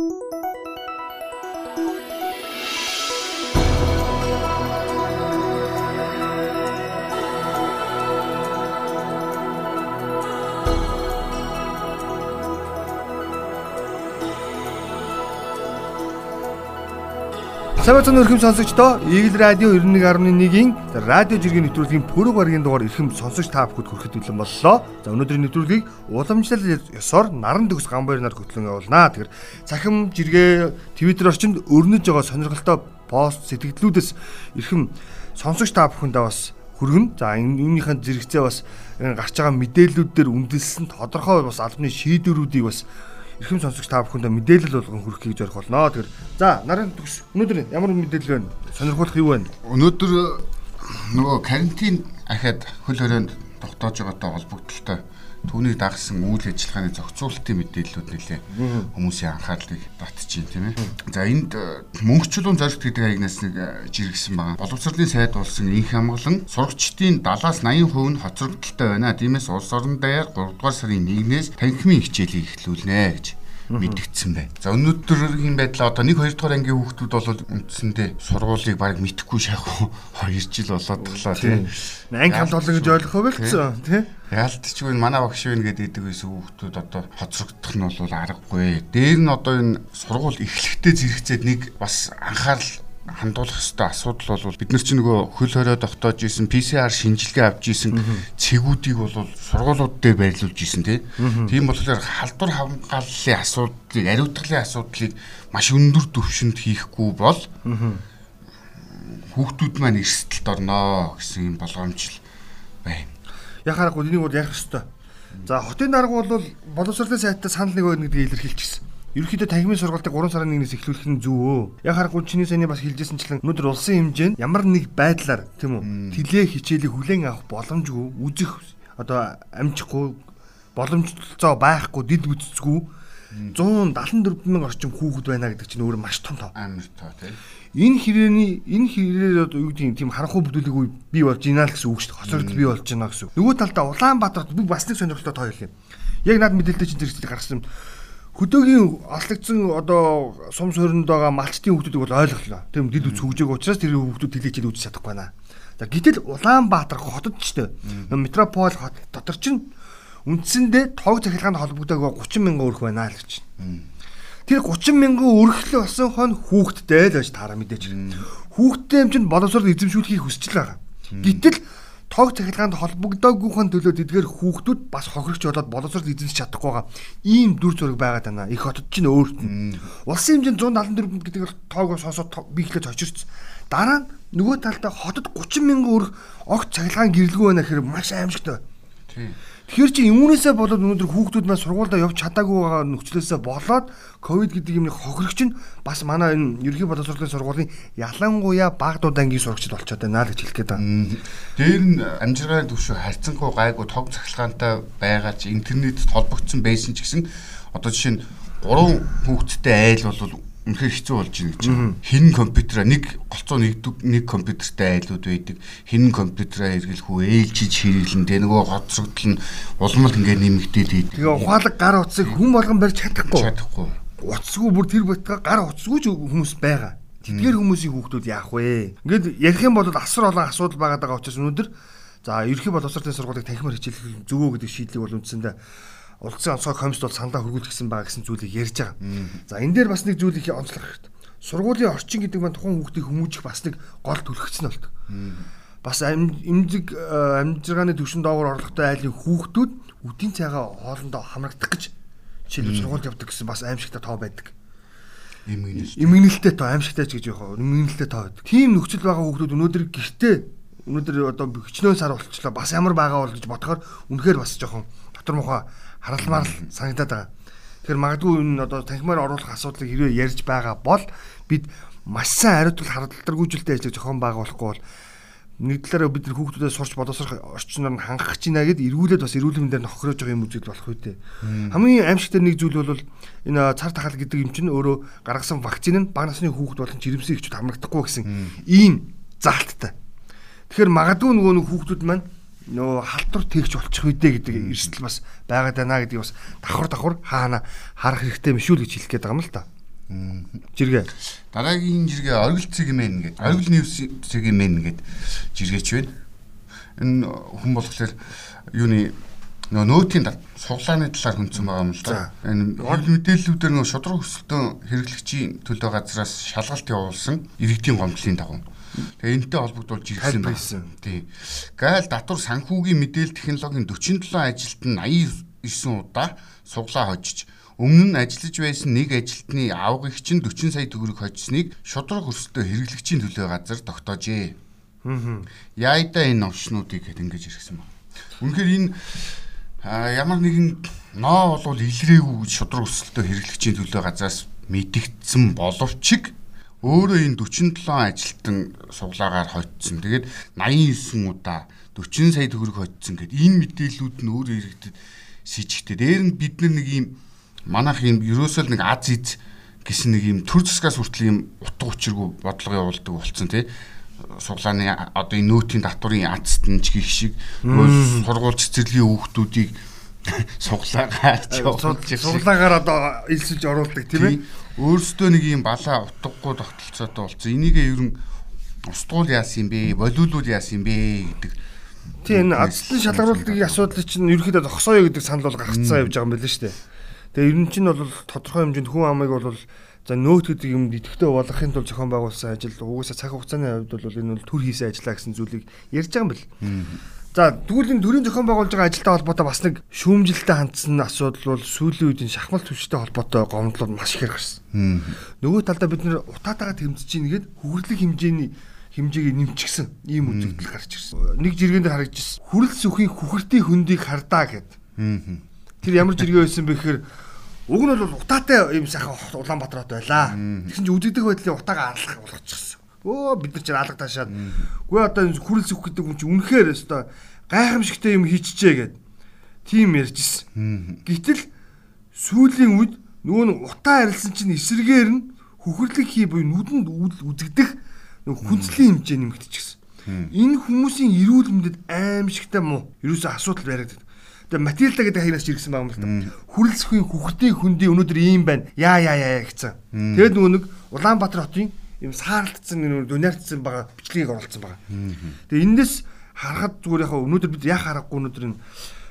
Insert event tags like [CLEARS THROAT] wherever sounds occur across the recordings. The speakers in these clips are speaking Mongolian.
Música Самбайцны өрхөм сонсогчдоо Eagle Radio 91.1-ийн радио жиргэн нэвтрүүлгийн пүрэв гарагийн дугаар эрхэм сонсогч та бүхэнд хүрэхэд бэлэн боллоо. За өнөөдрийн нэвтрүүлгийг уламжлал ёсоор наран төгс гамбайр нар хөтлөн явуулнаа. Тэгэхээр цахим жиргээ Twitter орчинд өрнөж байгаа сонирхолтой пост сэтгэлдлүүдээс эрхэм сонсогч та бүхэндээ бас хүргэн. За энэнийхэн зэрэгцээ бас гарч байгаа мэдээллүүд дээр үндэслэн тодорхой бас албаны шийдвэрүүдийг бас эрхэм сонсогч та бүхэндээ мэдээлэл болгон хүргэхийг зорих болно. Тэгэхээр за нарын төгс өнөөдөр ямар мэдээлэл байна? Сонирхолтой юу байна? Өнөөдөр нөгөө карантин ахад хөл хорионд тогтоож байгаатай холбогдлолтой түүнийг дагсан үйл ажиллагааны зохицуулалтын мэдээллүүд нэлээ хүмүүсийн анхаарлыг татчихин тийм ээ. За энд мөнгөчлөн зорилт гэдэг хаягнаас нэг жиргсэн байгаа. Боловсролын сайд болсон инх хамглан сурагчдын 70-аас 80% нь хоцрогдолтой байна. Тиймээс улс орон даяар 3 дугаар сарын 1-ээс танхимын хичээлийг эхлүүлнэ гэж мэдгдсэн байна. За өнөөдрийн байдлаа одоо 1 2 дугаар ангийн хүүхдүүд бол үндсэндээ сургуулийг баг мэдхгүй шахах [LAUGHS] 2 жил болоод таглаа тийм. Анги хамт олон гэж ойлгох байлцсан тийм. Яалтчгүй манай багш байна гэдэг байсан хүүхдүүд одоо хоцрогдох нь бол аргагүй. Дээр нь одоо энэ сургууль эхлэхдээ зэрэгцээд нэг бас анхаарал хандуулах ёстой асуудал бол бид нар чи нөгөө хөл хорио тогтоож исэн PCR шинжилгээ авч исэн цэгүүдийг бол сургуулиуд дээр байрлуулж исэн тийм болохоор халдвар хамгааллын асуудлыг ариутгалын асуудлыг маш өндөр түвшинд хийхгүй бол хүүхдүүд маань эрсдэлд орно гэсэн юм болгоомжл байна. Яхаарахгүй энийг бол ярих ёстой. За хотын дарга бол боловсролын сайтаа санал нэг өгнө гэдгийг илэрхийлчихсэн. Ерөнхийдөө танхимын сургалтыг 3 сарын 1-ээс эхлүүлэх нь зөв өө. Яг харахгүй чиний саяны бас хэлжсэнчлэн өнөөдөр улсын хэмжээнд ямар нэг байдлаар тийм үү тэлээ хичээлийг хүлээн авах боломжгүй үзэх одоо амжихгүй боломжтой байхгүй дид бүтцгүй 174 мянган орчим хүүхэд байна гэдэг чинь өөр маш том тоо. Амар тоо тийм. Энэ хэрээний энэ хэрээр одоо юу гэдэг тийм харанхуй бүдүүлэг үе бий болж байна л гэсэн үг шүү дээ. Хоцрогдол бий болж байна гэсэн. Нөгөө талдаа Улаанбаатарт би бас нэг сонирхолтой тоо хэлье. Яг над мэдээлэлтэй чинь зэрэгцээ гаргасан хөдөөгийн алтлагдсан одоо сум суурьнд байгаа малчтын хүмүүсийг бол ойлголоо. Тийм дид үз хөгжөөг учраас тэр хүмүүс тэлээчэд үүсэж чадахгүй байна. За гэтэл Улаанбаатар хотод ч тийм метрополь хот дотор чинь үндсэндээ тоог захиргаанд холбогддог 30 мянган өрх байна л гэж. Тэр 30 мянган өрхлөө болсон хон хүүхдтэй л байж таараа мэдээж. Хүүхдтэй юм чинь боловсрол эзэмшүүлэхийг хүсэж л байгаа. Гэтэл тоог цахилгаанд холбогдоогүйхэн төлөө тэдгээр хүүхдүүд бас хохирогч болоод боловсрол эзэмсэж чадахгүй байгаа ийм дүр зураг байгаад байна. Их хотод чинь өөрт нь. Улсын хэмжээнд 174 гэдэг тоог сонсоод би ихлэж очирч. Дараа нь нөгөө талдаа хотод 30 мянган өрх огт цахилгаан гэрэлгүй байна гэхээр маш аимшигтай. Тийм. Тэгэхээр чи юунээсээ болоод өнөөдөр хүүхдүүд маань сургуультай явж чадаагүй байгаа нөхцлөөсөө болоод ковид гэдэг юмны хохирогч нь бас манай энэ ерхий боловсролын сургуулийн ялангуяа багадууд ангийн сурагчд болчиход байна л гэж хэлэх гээд байна. Дээр нь амжиргааны төвшөө харьцангуй гайгүй тог цахилгаантай байгаа ч интернетэд холбогдсон байсан ч гэсэн одоо жишээ нь 3 хүүхэдтэй айл бол үнэхээр хэцүү болж байна гэж. Хин компьютераа нэг голцоо нэгдэг нэг компьютертэй айлууд байдаг. Хин компьютераа эргэлэх үү ээлжиж хэрэглэн тэ нөгөө хоцрогдол нь улмал ингээ нэмэгдээд идэв. Тэгээ ухаалаг гар утсыг хүн болгон барьж чадахгүй. Чадахгүй. Уцсгүй бүр тэр батга гар уцсгүй ч хүмүүс байгаа. Тэдгээр хүмүүсийн хүүхдүүд яах вэ? Ингээд ярих юм бол асар олон асуудал байгаа даа учраас өнөөдөр за ерхий боловсролын сургуулийг танхимаар хичээлэх зөвөө гэдэг шийдлийг бол үндсэндээ улсын онцгой комиссд бол сандаа хөргүүлчихсэн байгаа гэсэн зүйлийг ярьж байгаа. За энэ дээр бас нэг зүйл их онцлох хэрэгтэй. Сургуулийн орчин гэдэг маань тухайн хүүхдийг хүмүүжих бас нэг гол төлөвчсөн болдог. Бас эмзэг э, амжиргааны төвшин доогоор орлоготой айлын хүүхдүүд үдийн цайгаа хоолндоо хамрагдах гэж жишээлбэл сургуульд явдаг гэсэн бас аимшигтай тоо байдаг. Имгэнэлтэй тоо аимшигтай ч гэж яг имгэнэлтэй тоо байдаг. Тийм нөхцөл байгаа хүүхдүүд өнөөдөр гэртээ өнөөдөр одоо хичнээн сар болчихлоо бас ямар байгаа бол гэж бодохоор үнэхээр бас жоохон дотор мухаа харалмаар л санагдаад байгаа. Тэгэхээр магадгүй энэ одоо танхимаар оруулах асуудлыг хэрвээ ярьж байгаа бол бид маш сайн хариуцлал харалдаргүйжилтэй ажиллаж зохион байгуулахгүй бол нэг талаараа бид нар хүүхдүүдэд сурч боловсрох орчноор нь хангах чинь гэдэг эргүүлээд бас эрүүл мэндээр нөхрөөж байгаа юм үзэл болох үү. Хамгийн аимшигтай нэг зүйл бол энэ цар тахал гэдэг юм чинь өөрөө гаргасан вакцины нь баг насны хүүхд болон жирэмсэн ихчүүд хамрагдахгүй гэсэн ийм заалттай. Тэгэхээр магадгүй нөгөө хүүхдүүд маань нөө халтур тэгч болчих үедээ гэдэг эрсдэл бас байгаад байна гэдгийг бас давхар давхар хаана харах хэрэгтэй юм шүү л гэж хэлэх гээд байгаа юм л та. Жиргээ. Дараагийн жиргээ оргил цэгмэн гэдэг. Оргил ньюс цэгмэн гэдэг жиргээч байна. Энэ хүн болохоор юуны нөө нөөтийн суглааны талаар хүнцэн байгаа юм л да. Энэ хэвлэл мэдээллүүдээр нөө шудраг өсөлтөө хэрэглэгчийн төлөө газраас шалгалт явуулсан иргэдийн гомдлын дагуу. Тэгээ энэтэй холбогдуулж ирсэн байсан. Тий. Гайл татвар санхүүгийн мэдээлэл технологийн 47 ажилт нь 89 удаа суглаа хожиж Өмнө нь ажиллаж байсан нэг ажилтны авгыг чинь 40 сая төгрөг хожсныг шудраг өрсөлдөө хэрэглэгчийн төлөө газар тогтоожээ. Аа. Яйда энэ новшнуудыг гэд ингэж ирсэн байна. Үнэхээр энэ ямар нэгэн ноо болвол илрээгүй гэж шудраг өсөлтөө хэрэглэгчийн төлөө газраас мэдгдсэн боловч өөрөө энэ 47 ажилтан суглаагаар хоцсон. Тэгээд 89 удаа 40 сая төгрөг хоцсон гэд энэ мэдээллүүд нь өөрөө иргэдэд сэжигтэй. Дээр нь бид нар нэг юм манайх юм ерөөсөө нэг аз из гэсэн нэг юм төр засгаас хүртэл юм утга учиргүй бодлого явуулдаг болсон тий суглааны одоо энэ нөөтийн татварын азт нь ч гих шиг сургууль цэцэрлэгийн хүүхдүүдийг суглаагаар суглаагаар одоо илсэлж оруулдаг тийм ээ? Өөрөөсөө нэг юм балаа утгагүй тогтолцоотой болсон. Энийгээ ер нь устгуул яасан юм бэ? Болиулууд яасан юм бэ? гэдэг тийм энэ азлын шалгаруулалтын асуудал чинь ерөөхдөө зогсооё гэдэг санал бол гаргацсан явж байгаа юм байна шүү дээ тэгээ ер нь чинь бол тодорхой хэмжээнд хүн амыг бол За нөөт гэдэг юм идэвхтэй болгохын тулд зохион байгуулсан ажил угаасаа цаг хугацааны хувьд бол энэ бол төр хийсэн ажиллаа гэсэн зүйлийг ярьж байгаа юм бэл. За энэ төрийн зохион байгуулж байгаа ажилтай холбоотой бас нэг шүүмжлэлтэй хандсан асуудал бол сүүлийн үед энэ шахмал төвчтэй холбоотой гомдлууд маш их гарсан. Нөгөө талдаа бид нэр утаатайгаа тэмцэж чинь нэгэд хүрэлэг хэмжээний хэмжээг нэмчихсэн ийм үзэгдэл гарч ирсэн. Нэг жиргэн дээр харагдчихсан. Хүрэл сүхийн хүхртийн хөндийг хардаа гэд. Тэр ямар жиргээ байсан бэ гэхээр Уг нь бол утаатай юм сайхан Улаанбаатарт байлаа. Тэгсэн чинь үзэгдэх байдлын утаагаа алах болгочихсон. Өө бид нар ч алга таашаад. Гүй одоо хүрэл зүх гэдэг хүн чинь үнэхээр өстой гайхамшигтай юм хийчихжээ гэд. Тим ярьжсэн. Гэтэл сүүлийн үед нөгөө нь утаа арилсан чинь эсрэгээр нь хөхөрлөг хий буюу нүдэнд үзэгдэх хүнслийн хэмжээ нэмэгдчихсэн. Энэ хүмүүсийн эрүүл мэндэд аимшигтай муу. Ерөөсөө асуудал баригдав. Тэгээ Матилда гэдэг хаягнаас ирсэн байгаа юм л та. Хүрэлцэхийн хүүхдийн хүндий өнөөдөр ийм байна. Яа яа яа гэсэн. Тэгээд нөгөө нэг Улаанбаатар хотын ийм саарлцсан нэг дүнээрцсэн байгаа бичлэгийг оруулсан байгаа. Тэгээ энэс харахад зүгээр яг өнөөдөр бид яах аргагүй өнөөдөр энэ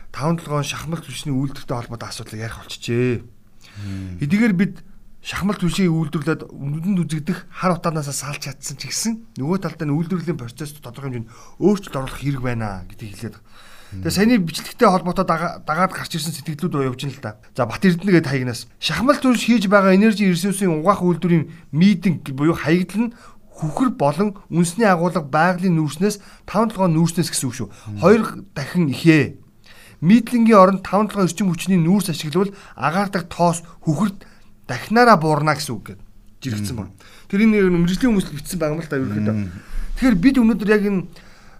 5 7 шахмал түвшний үйлдвэртэй холбоотой асуудлыг ярих болчихжээ. Эдгээр бид шахмал түвшийг үйлдвэрлээд нүдэнд үзэгдэх хар утаанаас салж чадсан ч гэсэн нөгөө талдаа нь үйлдвэрлэлийн процесс тодорхой хэмжээнд өөрчлөлт оруулах хэрэг байна гэдгийг хэлээд байгаа. Тэгээ саяны бичлэгтэй холбоотой дагаад гарч ирсэн сэтгэлдүүд рүү явж ин л да. За Бат Эрдэнэ гээд хаягнаас шахмал төрш хийж байгаа энержи ресурсын угаах үйлдвэрийн митинг буюу хаягдал нь хүхэр болон үнсний агуулга байгалийн нүүрснээс 5-7 нүүрснээс гэсэн үг шүү. Хоёр дахин ихээ. Митлингийн оронд 5-7 эрчим хүчний нүүрс ашиглавал агаардаг тоос хүхэрд дахинаараа буурна гэсэн үг гээд жирэгцэн байна. Тэр энэ мэрэгжлийн хүмүүс бичсэн байгаа юм л да ерөөхдөө. Тэгэхээр бид өнөөдөр яг энэ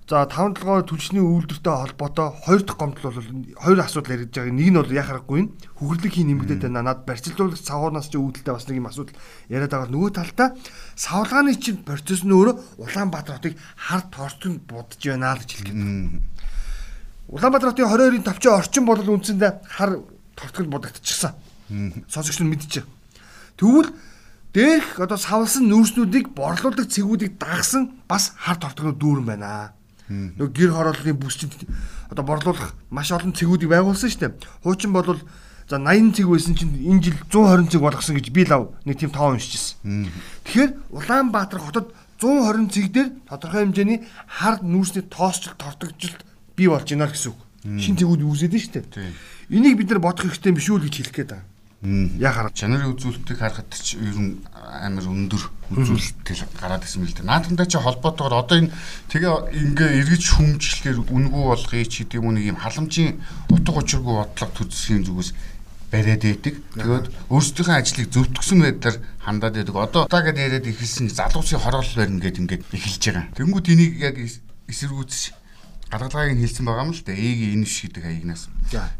За 5 толгой түлшний үйлдвэртэй холбоотой хоёр дахь гомдол бол хоёр асуудал ярьж байгаа. Нэг нь бол яхах аргагүй нь хөхрлөг хийн нэмэгдээд байна. Над барьцлуулагч савуунаас ч үүдэлтэй бас нэг юм асуудал яриад байгаа. Нөгөө талдаа савлгааны чинь процесс нь өөрөө Улаанбаатар хотыг хард торцонд будж байна л гэж байна. Улаанбаатар хотын 22-ын товчоо орчин бол үндсэндээ хар тортгол будагдчихсан. Сонсогч нь мэдчихэ. Тэгвэл дээрх одоо савлсан нүүрснүүдийг борлуулдаг цэгүүдийг дагсан бас хар тортгол дүүрэн байна. Нөгөө гэр хорооллын бүс чинь одоо борлуулах маш олон цэгүүдийг байгуулсан шүү дээ. Хуучин бол за 80 цэг байсан чинь энэ жил 120 цэг болгосон гэж би лав нэг тийм тоо уншижсэн. Тэгэхээр Улаанбаатар хотод 120 цэг дээр тодорхой хэмжээний хар нүүрсний тоосчлт тортогжилт бий болж байна гэсэн үг. Шин цэгүүд үүсээд нь шүү дээ. Энийг бид нар бодох хэрэгтэй биш үү гэж хэлэх гээд байна. Яг хараа чанарын үзүүлэлтийг харахад ч ер нь амар өндөр үзүүлэлт гараад ирсэн дээ. Наадхантай чи холбоотойгоор одоо энэ тэгээ ингээ эргэж хүмжлэхээр үнгүү болгоё ч гэдэг юм уу нэг юм халамжийн утга учиргүй бодлого төсөхийн зүгээс бариад байдаг. Тэгээд өөрсдийнхөө ажлыг зөвтгсөн байдлаар хандаад байдаг. Одоо удаа гэдээ яриад эхэлсэн залуусын хороол барина гэд ингээд эхэлж байгаа. Тэнгүүд энийг яг эсэргүүцэж гаргалгааг нь хэлсэн байгаа юм л да. Эгийн энэ биш гэдэг хаягнаас.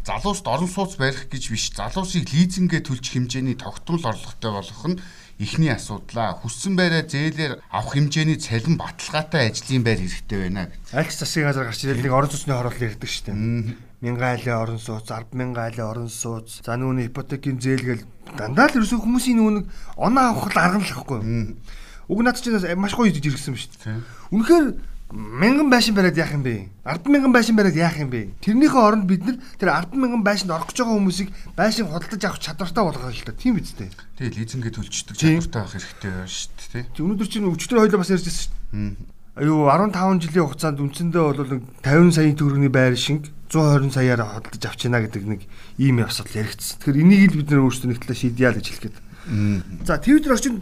Залууст орон сууц барих гэж биш. Залуусыг лизингээ төлчих хэмжээний тогтмол орлоготой болгох нь эхний асуудлаа. Хүссэн байраа зээлээр авах хэмжээний цалин баталгаатай ажлын байр хэрэгтэй байна. Альч засгийн газар гарч ирэл нэг орон цусны хороолол ярьдаг шүү дээ. мянган айлын орон сууц, 10 мянган айлын орон сууц. За нүүн ипотекийн зээл гэл дандаа л ерөөсөө хүмүүсийн нүүн оноо авах арга л ахгүй. Уг над чинь маш гоё идэж ирсэн ба шүү дээ. Үнэхээр мянган байшин бариад яах юм бэ? 10 мянган байшин бариад яах юм бэ? Тэрнийхээ оронд бид нар тэр 10 мянган байшинд орох гэж байгаа хүмүүсийг байшин худалдаж авах чадвартай болгоо л та. Тийм биз дээ. Тэгээ лизингээ төлждөг чадвартай байх хэрэгтэй байна шүү дээ. Тэг өнөөдөр чинь өчтөр хоёлоо бас ярьжсэн шүү дээ. Аюу 15 жилийн хугацаанд үндсэндээ бол 50 саяын төгрөгийн байр шинг 120 саяар худалдаж авч яана гэдэг нэг ийм явсал яригдсан. Тэгэхээр энийг л бид нэр өөрсдөө нэг талаа шийдъя л гэж хэлэх гээд. За Twitter орчин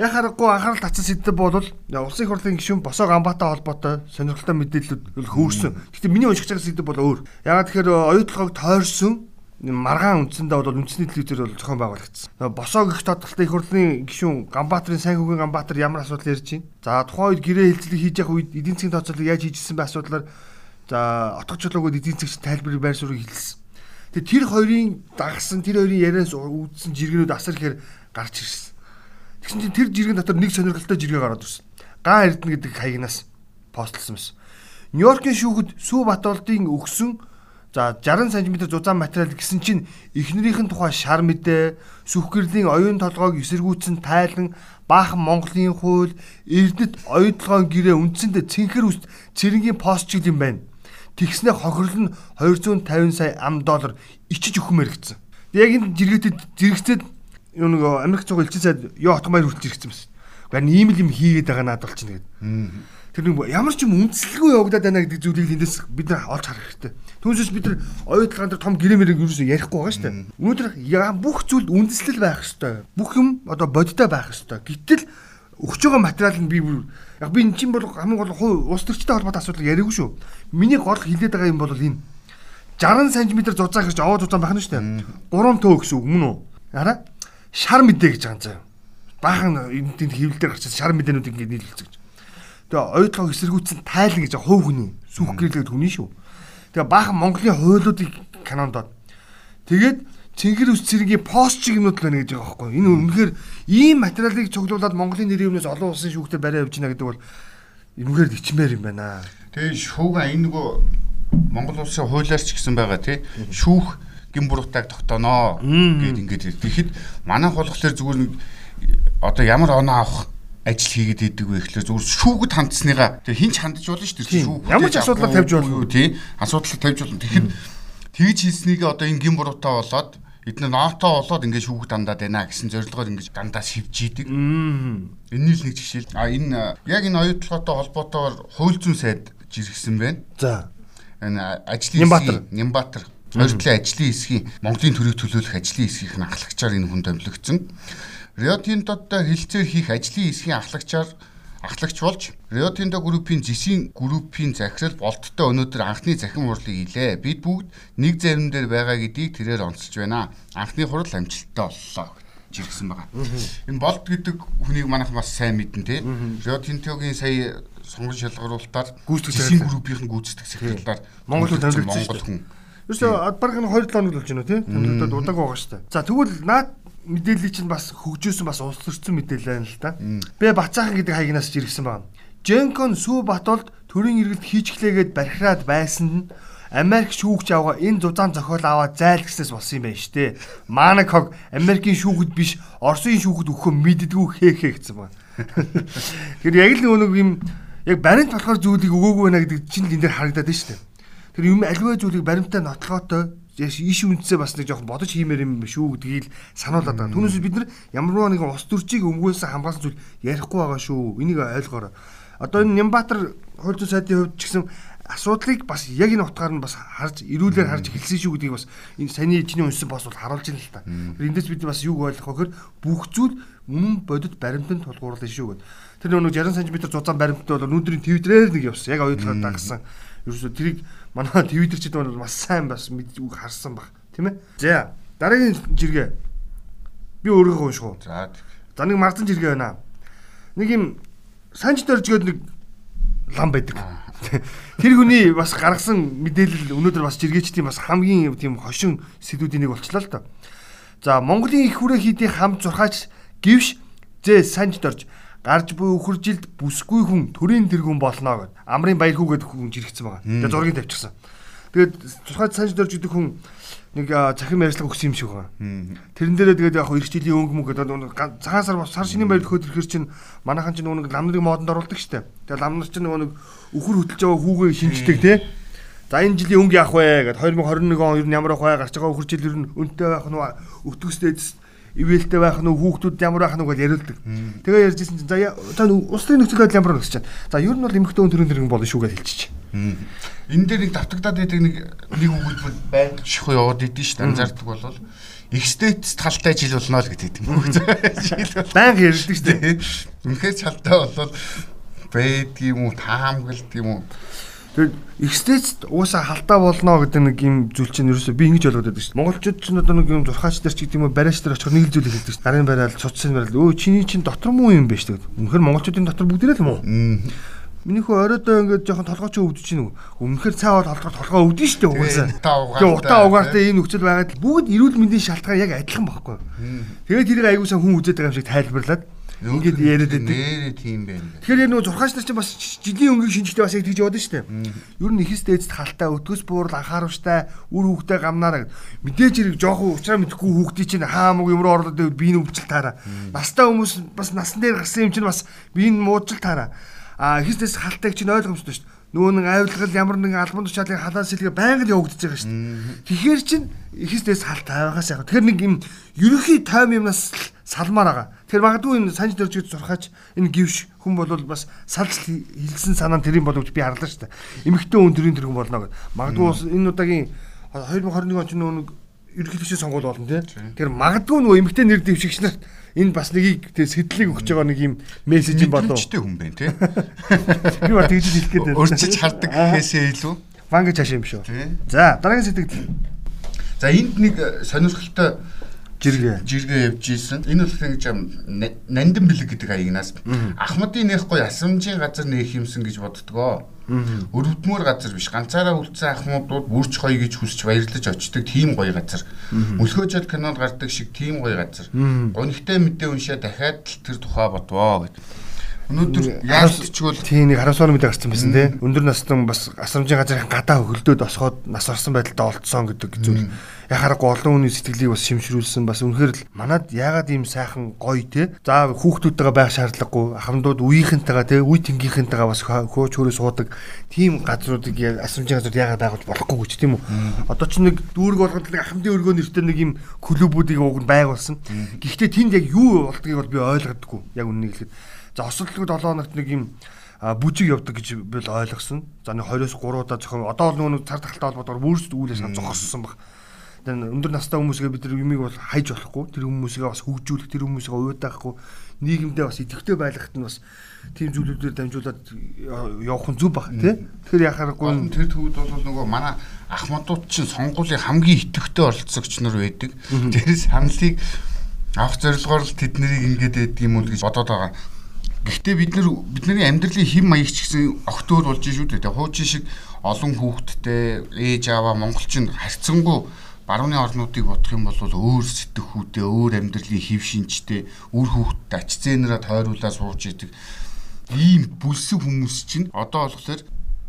Яг харахгүй анхаарал татсан сэдв бол улсын их хурлын гишүүн Босоо Ганбаатай холбоотой сонирхолтой мэдээлэлүүд хөөсөн. Гэхдээ миний уншиж байгаа сэдв бол өөр. Ягаад тэгэхээр оюутлогыг тойрсон маргаан үндсэндээ бол үндэсний телевизээр бол зохион байгуулагдсан. Босоо гих тодорхой их хурлын гишүүн Ганбаатарын сайн хүүгийн Ганбаатар ямар асуудал ярьж байна? За тухайн үед гэрээ хилцэлийг хийж явах үед эдийн засгийн тооцоолыг яаж хийжсэн бэ асуудлаар за отгочлогод эдийн засгч тайлбарыг байр суурийг хэлсэн. Тэгээ тэр хоёрын дагсан тэр хоёрын ярианаас үүдсэн жиргэнүүд асар ихээр гарч ирсэн. Тэгсэн чинь тэр жиргэн дотор нэг сонирхолтой жиргээ гараад ирсэн. Гаан Эрдэнэ гэдэг хаягнаас постлсон байсан. Нью-Йоркийн шүүхэд Сүү Батболдын өгсөн за 60 см зузаан материал гэсэн чинь эхнэрийнх нь тухай шар мэдээ, сүхгэрлийн оюун толгойг эсэргүүцэн тайлан баахан Монголын хууль, Эрдэнэт оюутлогын гэрээ үндсэндээ цэнхэр үст цэрэнгийн пост чиг юм байна. Тэгснээ хохирол нь 250 сая ам доллар ичиж өгмөр гэсэн. Яг энэ жиргээтэд зэрэгцээд юу нэг Америк цуг элчин сайд ёо отгомаар хүртэж ирсэн байсан. Барин ийм л юм хийгээд байгаа надад болчихно гэдэг. Тэр нэг ямар ч юм үндэслэлгүй явагдаад байна гэдэг зүйлийг эндээс бид нар олж харах хэрэгтэй. Түүнээс бид нар оюутлын дээр том гэрэмэрийг юу ч ярихгүй байгаа шүү дээ. Өнөөдөр бүх зүйл үндэслэл байх хэрэгтэй. Бүх юм одоо бодтой байх хэрэгтэй. Гэтэл өгч байгаа материал нь би яг би эн чинь бол хамгийн гол улс төрчтэй холбоотой асуудал яриаггүй шүү. Миний гол хилээд байгаа юм бол энэ 60 см зузаах гэж аваад зузаан байх нь шүү дээ. 3 төө гэсэн үг мөн үү? Хараа шар мэдээ гэж байгаа юм. Баахан энэ хэвлэлээр гарчсан шар мэдээнүүд ингээд нийлүүлсэн гэж. Тэгээ оюутлог эсэргүүцэн тайлан гэж хувь хүний сүх гэрлээд хүний шүү. Тэгээ баахан Монголын хуйлуудыг канондоод тэгээд цэнхэр үс цэргийн пост чиг юмнууд л байна гэж байгаа байхгүй. Энэ үнэхээр ийм материалыг цуглуулад Монголын нэрийн өмнөөс олон улсын шүүхтэр барай явж гинэ гэдэг бол үнэхээр ичмээр юм байна. Тэгээ шүүгээ энэ нөгөө Монгол улсын хуулиар ч гэсэн байгаа тий. Шүүх гин буруутай тогтооноо гэд ингээд тэгэхэд манайх болохоор зүгээр нэг одоо ямар оноо авах ажил хийгээд идэг вэ гэхлээр зүгээр шүүгд хандсныгаа. Тэг хинч хандж болно шүү дээ. Шүүг ямар ч асуудал тавьж болно. тий. Асуудал тавьж болно. Тэгэхэд тэгж хийснийг одоо энэ гин буруутай болоод эдгээр ноотоо болоод ингээд шүүгд дандаад байна гэсэн зорилгоор ингээд дандаа шивж идэг. Энэний л нэг жишээ. А энэ яг энэ оюутлоготой холбоотойгоор хууль зүйн сайд жиргсэн байна. За. Энэ ажлын Нямбатар. Нямбатар Хоёртлын ажлын хэсгийн Монголын төрийг төлөөлөх ажлын хэсгийнх нь ахлагчаар энэ хүн томилогдсон. Tinto-той хэлцээр хийх ажлын хэсгийн ахлагчаар ахлагч болж Tinto группийн зэсийн группийн захирал болттой өнөөдөр анхны захин хурлыг илээ. Бид бүгд нэг зарим дээр байгаа гэдгийг тэрээр онцолж байна. Анхны хурал амжилттай боллоо жиргсэн байгаа. Энэ болт гэдэг хүнийг манайх бас сайн мэднэ. Rio Tinto-гийн сая сонгон шалгаруулалтаар гүйцэтгэх зэсийн группийн гүйцэтгэх томилогдсон Монгол хүн Юусе бараг нь 2 7 хоног л болж байна тий. Тэмдэглээд удааг байгаа дээ. За тэгвэл наад мэдээллийг чинь бас хөгжөөсөн бас улс төрсөн мэдээлэл байна л да. Бэ Бацаахан гэдэг хаягнаас ч иргсэн байна. Женкон Сүү Батолд төрийн иргэлт хийчихлээгээд бархираад байсан нь Америк шүүгч авгаа энэ зузаан зохиол аваад зайлгснаас болсон юм байна штэ. Манак хог Америкийн шүүгд биш Оросын шүүгд өгөхөө мэддгүү хээ хээ гэсэн байна. Тэгэхээр [LAUGHS] яг л нэг юм яг баримт болохоор зүйлийг өгөөгүй байна гэдэг чинь энэ дээр харагдаад байна штэ. Тэр юм аливаа зүйлийг баримтаа нотлохоотой иш үндэсээ бас нэг жоохон бодож хиймээр юм шүү гэдгийг сануулад байгаа. Түүнээс бид нар ямарваа нэгэн ус төрчийг өмгөөсөн хамгаалсан зүйл ярихгүй байгаа шүү. Энийг ойлгоорой. Одоо энэ Нямбатар хууль зүйн сайдын хувьд ч гэсэн асуудлыг бас яг энэ утгаар нь бас харж ирүүлээр харж хэлсэн шүү гэдгийг бас энэ саний чиний уншсан бос бол харуулж байна л та. Тэр эндээс бид бас юг ойлгох вэ гэхээр бүх зүйл үнэн бодит баримтанд тулгуурлана шүү гэд. Тэр нэг 60 см зузаан баримттай бол өнөөдрийн твиттерээр нэг явсан. Яг оюутлахад дагсан. Ерөөсө тэрийг манай [LAUGHS] твиттерчид бол бас сайн бас мэдж үг харсан баг тийм ээ. За дараагийн жиргээ би өөрийгөө унших уу. За за нэг мардан жиргээ байна. Нэг юм санч дөржгээд нэг лам байдаг. [LAUGHS] Тэр хүний бас гаргасан мэдээлэл өнөөдөр бас жиргээчдийн бас хамгийн тийм хошин сэдвүүдийн нэг болчлаа л доо. За Монголын их хүрээ хийдийн хам зурхаач гівш зэ санж дорж гарч буй үхэржилд бүсгүй хүн төрийн тэргүүн болно гэд амрын баярхүү гэдэг хүн жирэгцсэн байгаа. Тэгээ зургийг тавьчихсан. Тэгээд тусгай санж дөрж гэдэг хүн нэг захим ярьцлага өгсөн юм шиг байна. Тэрэн дээрээ тэгээд яг эх жилийн өнгө мөнгө гэдэг цагаан сар сар шинийн баяр хөт ирэхэр чинь манайхан чинь нэг ламныг модонд оруулдаг штэ. Тэгээд ламнар чинь нэг өхөр хөтлж байгаа хүүгээ шинждэг тий. За энэ жилийн өнгө яах вэ гэд 2021 он ер нь ямар байх вэ гарч байгаа өхөр жил ер нь өнтэй байх нь өтгөстэй ивэлтэй байх нь хүүхдүүд ямар байх нь гэж яриулдаг. Тэгээ ярьжсэн чинь за за улсын нөхцөл байдал ямар байна. За ер нь бол эмэгтэй хүн төрийн төрийн болно шүү гэж хэлчихэж. Энэ дээр нэг давтагдаад байдаг нэг нэг үгүүд байнг шихуу яваад идэв шүү дээ. Анзаардаг болвол экстетс талтай жил болно л гэдэг юм. [LAUGHS] Бол байнг ярьдаг шүү дээ. Үнэхээр цалтай болвол байдгийм үү таамаглалт юм уу Тэгээд экстест уусаа халтаа болно гэдэг нэг юм зүйл чинь ерөөсөө би ингэж ойлгоод байдаг шүү дээ. Монголчууд ч одоо нэг юм зурхаач дээр ч гэдэг юм уу бариач дээр очихоор нэг л зүйл хэлдэг шүү дээ. Гарын барайл, цуцсан барайл. Өө чиний чинь дотор муу юм биш тэгээд. Үнэхээр монголчуудын дотор бүгдээрээ л юм уу? Миний хөө оройдоо ингээд жоохон толгойч өвдөж чинь үнэхээр цаа бол толгой толгой өвдөн дээ угаасаа. Тэгээ утаа угаартай энэ нөхцөл байгаад бүгд эрүүл мэндийн шалтгаан яг адилхан байхгүй. Тэгээд тэрийг аягуулсан хүн үзээд байгаа юм шиг тайлбарлаад Ингээд яриад байдаг. Нэрээ тийм байна. Тэгэхээр яг нөгөө зурхаач нар чинь бас жилийн өнгийн шинжтэй бас яг тэгж яваад штэ. Ер нь ихэс дээдс халтаа өтгөс буурал анхааруулжтай үр хүүхдээ гамнаараа мэдээж хэрэг жоохон уучраа мэдхгүй хүүхдий чинь хаа мөг юмруу орлоод би энэ өвчл таараа. Настай хүмүүс бас насан дээр гарсан юм чинь бас би энэ муудчил таараа. А ихэс дээдс халтааг чинь ойлгомжтой штэ нөгөө нэг авилгал ямар нэгэн албан тушаалын халаан сэлгээ байнга л явагдаж байгаа шүү дээ. Тэгэхээр чин ихэсдээс хал тавихаас яг. Тэгэхээр нэг юм ерөнхий тайм юмнаас салмаар байгаа. Тэгэхээр магадгүй энэ санж дөржид сурхаач энэ гівш хүн бол бас салж хилсэн санаа тэрийн боловч би харлаа шүү дээ. Эмэгтэй хүн төрийн төргөн болно гэдэг. Магадгүй энэ удаагийн 2021 он ч нөгөө ерөнхийлөгчийн сонгуул болно тий. Тэгэхээр магадгүй нөгөө эмэгтэй нэр дэвшигч нарт энэ бас нэгийг тэг сэтлийг өгч байгаа нэг юм мессеж юм болов. Мэдчтэй хүн байна тий. [LAUGHS] Би ба тэгж хэлэх гээд байна. Урчиж хардаг гэхээсээ илүү. Ван гэж хашаа юм шүү. За дараагийн сэтгэл. За энд нэг сонирхолтой жиргээ жиргээ явж исэн. Энэ бол ингэж нандин бэлэг гэдэг аягнаас Ахмадын нэх гой асамжийн газар нээх юмсан гэж боддгоо. Өрөвдмөр газар биш ганцаараа үлдсэн ахмуудууд бүрч гоё гэж хүсч баярлаж очдог тийм гоё газар. Мөлхөөжөд кинонд гардаг шиг тийм гоё газар. Гонигтай мэдээ уншаа дахиад л тэр тухай бодвоо гэдэг. Өнөөдөр яалтчгүй тийм нэг харамсаар мэдээ гарсан байсан тий. Өндөр настан бас асрамжийн газрын гадаа хөлдөөд осгоод нас орсон байдалтай олдсон гэдэг зүйл. Яхаарахгүй олон хүний сэтгэлийг бас шимшрүүлсэн бас үнэхээр л манад яагаад ийм сайхан гоё те? За хүүхдүүдтэйгээ байх шаардлагагүй. Ахмадууд үеийнхэнтэйгээ те үе тэнгийнхэнтэйгээ бас хөөч хөрөө суудаг. Тийм газруудыг асрамжийн газрууд яагаад байгуулж болохгүй гэж тийм үү? Одоо ч нэг дүүрэг болгоод нэг ахмадын өргөө нэртэй нэг юм клубүүдийг уг нь байгуулсан гэхдээ тэнд яг юу болдгийг бол би ойлгодоггүй яг үннийг хэлэхэд за осолдлогод 7 хоногт нэг юм бүжиг явдаг гэж би л ойлгосон. За нэг 20-оос 3 удаа зохион одоо л нөгөө цар тахалтай холбоотойгоор бүрс үүлээс зогссон баг. Өндөр настай хүмүүсгээ бид нар юмыг бол хайж болохгүй. Тэр хүмүүсгээ бас хөгжүүлэх тэр хүмүүсгээ уйдаахгүй нийгэмдээ бас идэвхтэй байлгахт нь бас тийм зүйлүүдээр дамжуулаад явах нь зүв баг тий? Тэгэхээр яхаарахгүй тэр төвд бол нөгөө манай ахмадууд чинь сонгуулийн хамгийн идэвхтэй оролцогч нар байдаг. Тэрс хамлыг авах зорилгоор л тэд нарыг ингэж яддаг юм уу гэж бодоод байгаа Гэхдээ бид нар бидний амьдралын хэм маягч гэсэн огтөр болж шүү дээ. Хуучин шиг олон хүүхэдтэй ээж аваа монголчин харьцангуй барууны орнуудыг бодох юм бол өөр сэтгхүүдээ өөр амьдралын хэв шинжтэй үр хүүхдэд ач зээнээрээ тойруулаад сууж идэг ийм бүлсэг хүмүүс чинь одоо болохоор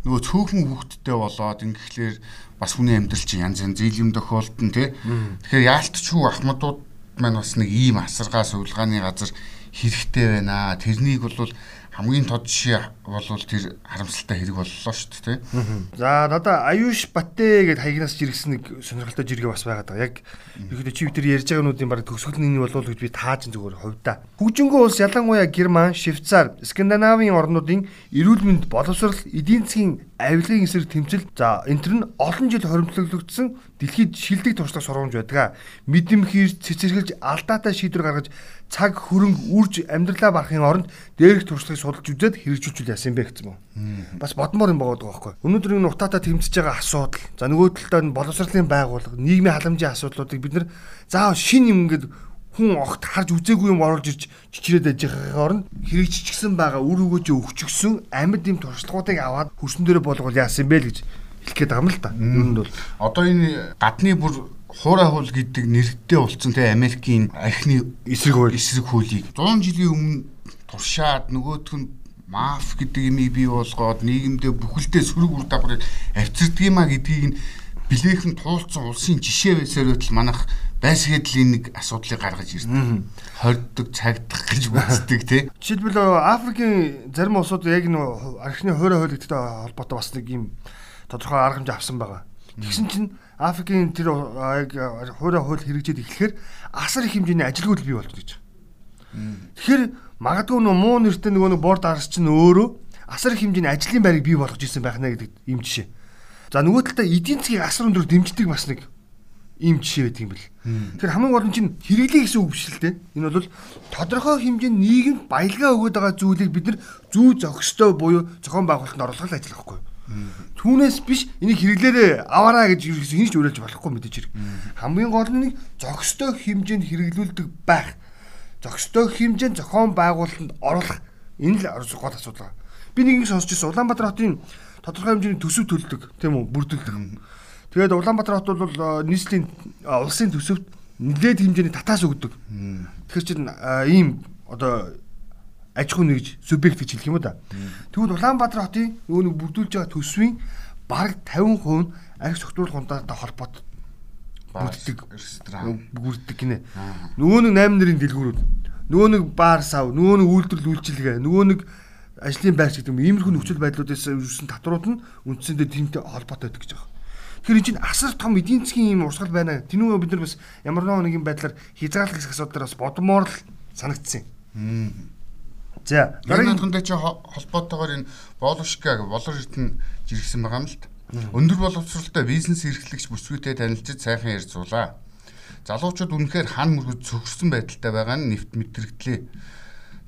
нөгөө цөөхөн хүүхдтэй болоод ингэхлээр бас хүний амьдрал чинь янз янз зээл юм тохиолдсон тий. Тэгэхээр яалтчгүй ахмадууд маань бас нэг ийм асаргаа сувилгааны газар хэрэгтэй байна. Тэрнийг бол хамгийн тод жишээ бол тэр харамсалтай хэрэг боллоо шүү дээ. За надаа Аюш Батэ гэд хаягнаас жиргсэн нэг сонирхолтой жиргээ бас байгаа. Яг ихэд чи тэр ярьж байгаануудын баг төгсгөл нь болов гэж би тааж зүгээр хувьдаа. Хөгжингөө улс ялангуяа Герман, Швейцар, Скандинавын орнуудын эрүүл мэнд боловсрал эдийн засгийн авилгын эсрэг тэмцэл за энэ төр нь олон жил хоримтлогдсон дэлхийд шилдэг туршлага сургамж байдаг. Мэдэмхийж цэцэрлэж алдаатай шийдвэр гаргаж цаг хөрөнгө үрж амьдралаа барахын оронд дээрх туршлагыг судалж үзээд хэрэгжүүлж яасан бэ гэсэн юм. Бас бодмоор юм байгаа байхгүй. Өнөөдөр энэ утаатай тэмцэж байгаа асуудал, за нөгөө талдаа энэ боловсролын байгууллага, нийгмийн халамжийн асуудлуудыг бид нар заавал шин юм ингээд хүн огт харж үзээгүй юм оруулж ирж чичрээд байж байгаагийн оронд хэрэгжчихсэн байгаа үр өгөөж өвчгсөн амьд юм туршлагуудыг аваад хөрсөн дээрээ болгол яасан бэ л гэж хэлэх гээд байгаа юм л да. Ер нь бол одоо энэ гадны бүр хуурай хул гэдэг нэртэй болсон те Америкийн архины эсрэг хууль эсрэг хуулийг 100 жилийн өмнө туршаад нөгөөх нь маф гэдэг имийг бий болгоод нийгэмдээ бүхэлдээ сөрөг үр дагаврыг авчирдаг юма гэдгийг нь билээхэн туулцсан улсын жишээ байсаар байтал манайх байсгэдлийн нэг асуудлыг гаргаж ирдэг. Хорддог, цагдах гэж үздэг тий. Жишээлбэл Африкийн зарим улсууд яг нэг архины хуурай хуулигдтай холбоотой бас нэг юм тодорхой арга хэмжээ авсан байгаа. Тэгсэн чинь Африкийн тэр яг хуурай хууль хэрэгжээд эхлэхээр асар их хэмжээний ажилгүйдэл бий болж гэж. Тэгэхээр магадгүй нөө муу нэртэй нөгөө нэг борд арс чинь өөрөө асар их хэмжээний ажлын байрыг бий болгож ирсэн байх нэ гэдэг ийм жишээ. За нөгөө талдаа эдийн засгийг асар өндөр дэмждэг бас нэг ийм жишээ байдаг юм бэл. Тэгэхээр хамгийн гол нь чинь хэрэглээ гэсэн үг биш л дээ. Энэ бол тодорхой хэмжээнд нийгэмд баялгаа өгöd байгаа зүйлийг бид нар зүү зохистой буюу зохион байгуулалтанд оруулах ажил байхгүй? Түүнээс биш энийг хэрэглээрээ аваараа гэж ерөөсөө хинж уриалж болохгүй мэдээж хэрэг. Хамгийн гол нь нэг зохистой хэмжээнд хэрэглүүлдэг байх. Зохистой хэмжээнд зохион байгуулалтанд оруулах энэ л гол асуудал. Би нэг юм сонсч ирсэн Улаанбаатар хотын тодорхой хэмжээний төсөв төлдөг тийм үү бүрдүүлдэг. Тэгээд Улаанбаатар хот бол нийслэлийн улсын төсөвт нэлээд хэмжээний татаас өгдөг. Тэгэхээр чинь ийм одоо аж ахуй нэгж субъект гэж хэлэх юм да. Тэгвэл Улаанбаатар хотын нэг бүрдүүлж байгаа төсвийн бараг 50% нь арх согтруулах унтаатай холбоотой бүрддэг бүрддэг гинэ. Нөгөө нэг 8 нарын дэлгүүрүүд нөгөө нэг баар сав, нөгөө нэг үйлдвэрлэл үйлчилгээ, нөгөө нэг ажлын байрч гэдэг юм иймэрхүү нөхцөл байдлуудаас үүссэн татварууд нь үндсэндээ тиймтэй холбоотой байдаг гэж байгаа. Тэгэхээр энэ чинь асар том эдийн засгийн юм урсгал байна. Тэнүү бид нар бас ямар нэгэн байдлаар хязгаарлах асуудал бас бодмоор л санагдсан юм. За дараагийн хондог чи холбоотойгоор энэ Боловшка болор эрдэнэ жиргсэн байгаа юм л та. Өндөр боловсролтой бизнес эрхлэгч бүсгүйтэй танилцж сайхан ярьцуулаа. Залуучууд үнэхээр хан мөргөд цогцсон байдалтай байгаа нь нэвт мэдрэгдлээ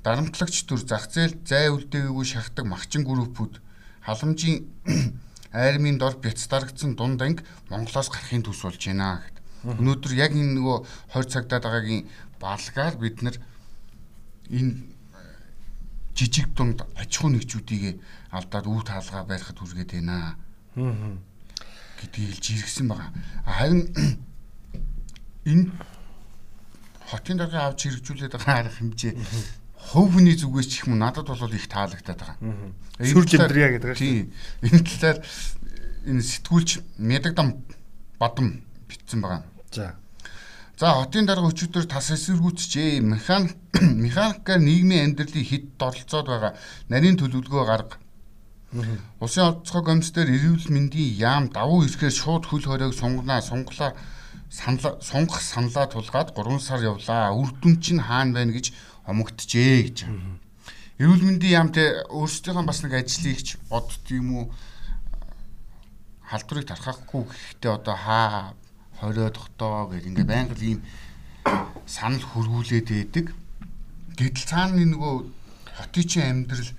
дарамтлагч төр зах зээл зай үлдээгээгүй шахдаг магчин группүүд халамжийн [CLEARS THROAT] айрмын дор бяцдарагдсан дунд анги Монголоос гарахын төс болж байна гэд. Өнөөдөр яг энэ нөгөө 20 цагтаад байгаагийн балгаар бид нар энэ жижиг дунд аж ахуй нэгжүүдийг алдаад үе таалгаа барихад хүргээд байна. Аа. гэдгийг хэлж иргсэн байгаа. Харин [CLEARS THROAT] энэ хотын дарга авч хэрэгжүүлээд байгаа арга хэмжээ хувь хүний зүгээс ч юм надад бол их таалагдаад байгаа. Сүр жимдрия гэдэг. Тийм. Энэ талаар энэ сэтгүүлч Медагдам Бадам битсэн байгаа. За. За хотын дарга өчигдөр тас эсэргүүцчээ механик [CLEARS THROAT] механикаар нийгмийн амьдралыг хэд доролцоод байгаа нарийн төлөвлөгөө гарга. Усын онцгой гомсдэр эрүүл мэндийн яам давуу ирэхээр шууд хөл хоройг сунганаа сунглаа саналаа сунгах саналаа тулгаад 3 сар явлаа. Үр дүн чинь хаана байна гэж омогдчихээ гэж. Эрүүл мэндийн яамт өөрсдийнхөө бас нэг ажлыг ч бодд юм уу халдварыг тархахгүй гэхдээ одоо хаа хорио тогтоо гэх ингээ байнга ийм санал хөргүүлээд байдаг. Гэтэл цаана нөгөө хотын чинь амьдрал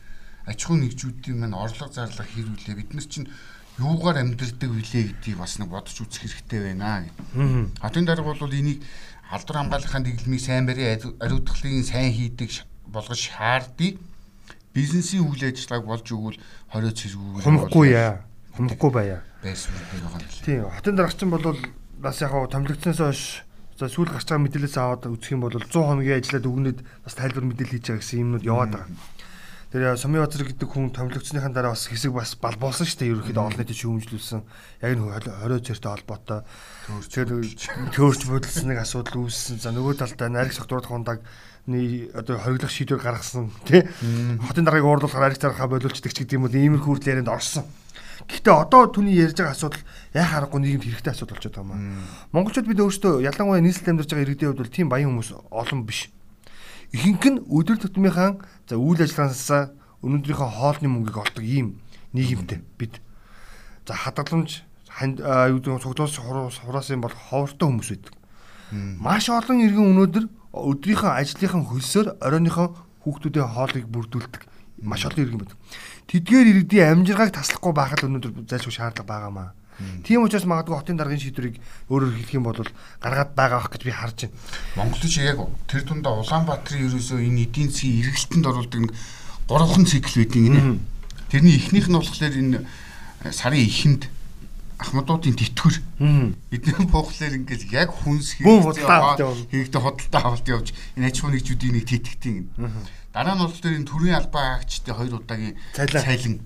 аж ахуй нэгжүүдийн маань орлого зарлах хэрүүлээ бид нар чинь юугаар амьдрдаг вүлээ гэдгийг бас нэг бодож үзэх хэрэгтэй байна гэдэг. Хотын дарга бол энийг халдвар хамгаалахын дэглэмийг сайн барийн ариутгалын сайн хийдэг болгож шаардыг бизнесийн үйл ажиллагааг болж өгвөл хорио цэргүүл хумхгүй яа? Хумхгүй байя. Байсан байгаа юм. Тийм. Хотын дарагчин бол бас яг томилогдсноос хойш за сүүл гарч байгаа мэдээлэлээс аваад үзэх юм бол 100 хоногийн ажиллаад өгнөд бас тайлбар мэдээлэл хийж байгаа гэсэн юмнууд яваад байгаа. Тэр Сумын базар гэдэг хүн томилогдсныхаа дараа бас хэсэг бас балбуулсан шүү дээ. Ерөнхийдөө олон нийтэд шүүмжлүүлсэн. Яг энэ хорио цэртэй холбоотой төөрч бодлсон нэг асуудал үүссэн. За нөгөө талдаа нариг согтруулах хундаг одоо хориглох шийдвэр гаргасан тий. Хотын даргаыг уурлуулахаар ариг зархаа болиулцдаг ч гэдэг юм уу иймэрхүү хүртэл ярианд орсон. Гэхдээ одоо түүний ярьж байгаа асуудал яг харахгүй нийгэмд хэрэгтэй асуудал болчиход байгаа юм. Монголчууд бид өөрсдөө ялангуяа нийслэл амьдарч байгаа иргэдийн хувьд бол тийм баян хүмүүс олон биш. Ихэнх нь өдөр тутмынхаа за үйл ажиллагаасаа өнөөдрийнхөө хоолны мөнгийг олдог ийм нийгэмтэй бид. За хадгаламж юу гэдэг цогцоос хураасын бол ховортой хүмүүс байдаг. Маш олон иргэн өнөөдөр өдрийнхөө ажлынхаа хөлсөөр оройныхоо хүүхдүүдийн хоолыг бүрдүүлдэг маш олон иргэн байдаг. Тэдгээр иргэдийн амжиргааг таслахгүй байхад өнөөдөр зайлшгүй шаардлага байгаамаа. Тийм учраас магадгүй хотын даргын шийдвэрийг өөрөөр хэлэх юм бол гаргаад байгаа ах гэж би харж байна. Монголч яг тэр тундаа Улаанбаатарын ерөөсөө энэ эдийн засгийн эргэлтэнд оруулдаг нэг гурван цикл байдгийг нэ. Тэрний эхнийх нь болохоор энэ сарын эхэнд ахмадуудын тэтгэр. Эдний буухлаар ингээд яг хүнс хийхдээ худалдаа авалт явж энэ аж ахуйн нэгжүүдийн нэг тэтгэтийн. Дараа нь бол тэр энэ төрийн албаа агчдын хоёр удаагийн цайлан.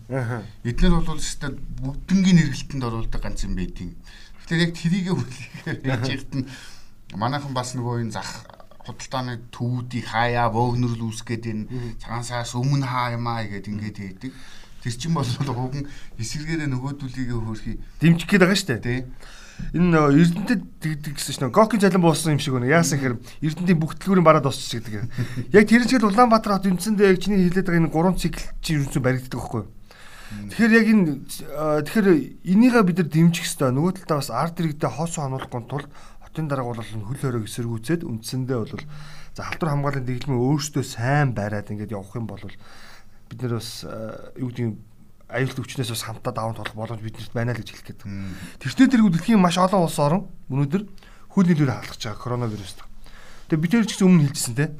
Эднэр бол өстой бүгднгийн нэргэлтэнд оруулдаг ганц юм байдیں۔ Тэгэхээр яг трийгээ хүлээхээр яаж ихт нь манайхан бас нөгөө энэ зах худалдааны төвүүдийг хаяа бөөгнөрл үүсгээд энэ цагаансаас өмнө хааймаа гэдэг ингээд хийдэг. Тэр чинь бол уган эсэргээрээ нөгөөдүүлгийг хөөрхий дэмжих гээд байгаа шүү дээ. Тий. Энэ Эрдэнэтэд тэгдэг гэсэн чинь Гокийн цалин буусан юм шиг байна. Яасан гэхээр Эрдэнэтийн бүх төлгүүрийн бараад дуусчих гэдэг. [LAUGHS] Яг тэр чигээр Улаанбаатар хот үндсэндээ яг чиний хэлээд байгаа энэ гурван цикл чинь ерөнхийдөө баригддаг байхгүй юу? Тэгэхээр яг энэ тэгэхээр энийгээ бид нар дэмжих хэрэгтэй. Нөгөө талдаа бас арт иргэдэд хоосоо хануулахгүй тулд хотын дарга бол хөл хориг эсэргүүцээд үндсэндээ бол за халдвар хамгааллын дэглэмээ өөрсдөө сайн бариад ингээд явах юм бол бид нэр бас юу гэдэг аюулт өвчнөөс бас хамтдаа даван тулах боломж биднэрт байна л гэж хэлэх гээд. Тэртээ тэргүй дэлхийн маш олон улс орн өнөөдөр хөл нийлүүрээ халахж байгаа коронавирус. Тэгээ бид тэр ч гэсэн өмнө хэлжсэн те.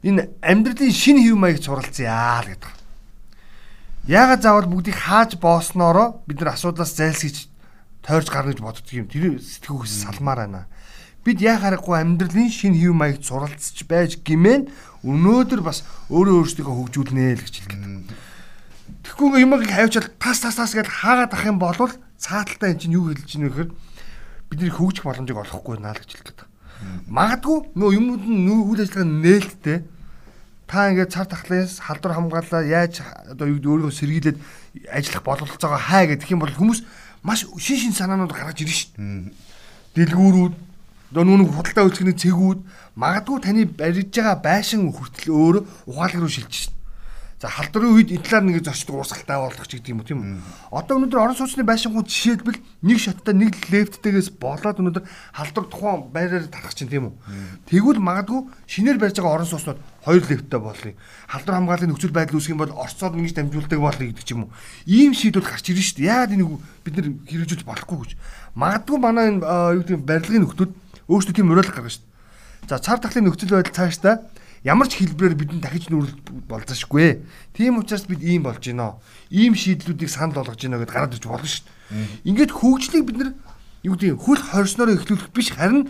Энэ амьдралын шинэ хэв маяг суралцъя л гэдэг. Яагаад заавал бүгдийг хааж боосноороо бид нар асуудлаас зайлсхийж тойрч гарна гэж боддог юм. Тэр сэтгүүхээс салмаар байна. Бид яа харахгүй амьдралын шинэ хэв маягт суралцж байж гимэн өнөөдөр бас өөрөө өөрсдөө хөгжүүлнэ л гэж хэлдэг. Тэгэхгүй юмыг хавьчаад тас тас тас гэж хаагаад ах юм бол цааталтаа эн чинь юу хэлж ийнэ гэхээр бидний хөгжих боломжийг олохгүй наа л гэж хэлдэг. Магадгүй нөө юмуд нь үйл ажиллагаа нээлттэй та ингээд цар тахлаас халдвар хамгаалаа яаж одоо юу өөрийгөө сэргийлээд ажиллах бололцоогоо хай гэдэг юм бол хүмүүс маш шин шин санаанууд гаргаж ирнэ шүү дээ. Дэлгүүрүүд нүг худалдаа үйлчлэгний цэгүүд магадгүй таны барьж байгаа байшин хүртэл өөр ухаалаг руу шилжиж шин. За халдварын үед энэ талаар нэг зочд уурсгалтай болгох ч гэдэг юм уу тийм үү. Одоо өнөөдөр орон сууцны байшингууд жишээлбэл нэг шаттай нэг лефттэгээс болоод өнөөдөр халдвар тухайн байраар тарах чинь тийм үү. Тэгвэл магадгүй шинээр барьж байгаа орон сууцнууд хоёр лефттэй болъё. Халдвар хамгааллын нөхцөл байдал үүсэх юм бол Оросоор ингэж дамжуулдаг болъё гэдэг ч юм уу. Ийм шийдвэр гарч ирнэ шүү дээ. Яагаад энийг бид нар хэрэгжүүлж болохгүй гэж. Магадгүй манай энэ юу гэдэг барилгын нөхдүүд өөрсдөө тийм уриалга гаргана шүү дээ. За цар тахлын нөхцөл байдал цаашдаа ямар ч хэлбэрээр бидэнд дахиж нүүрэл болзошгүй. Тийм учраас бид ийм болж гинөө. Ийм шийдлүүдийг санал болгож гинөө гэдээ гараад ирж болно шүү дээ. Ингээд хөгжлийг бид нар юу гэдэг хөл хорсноороо эхлүүлэх биш харин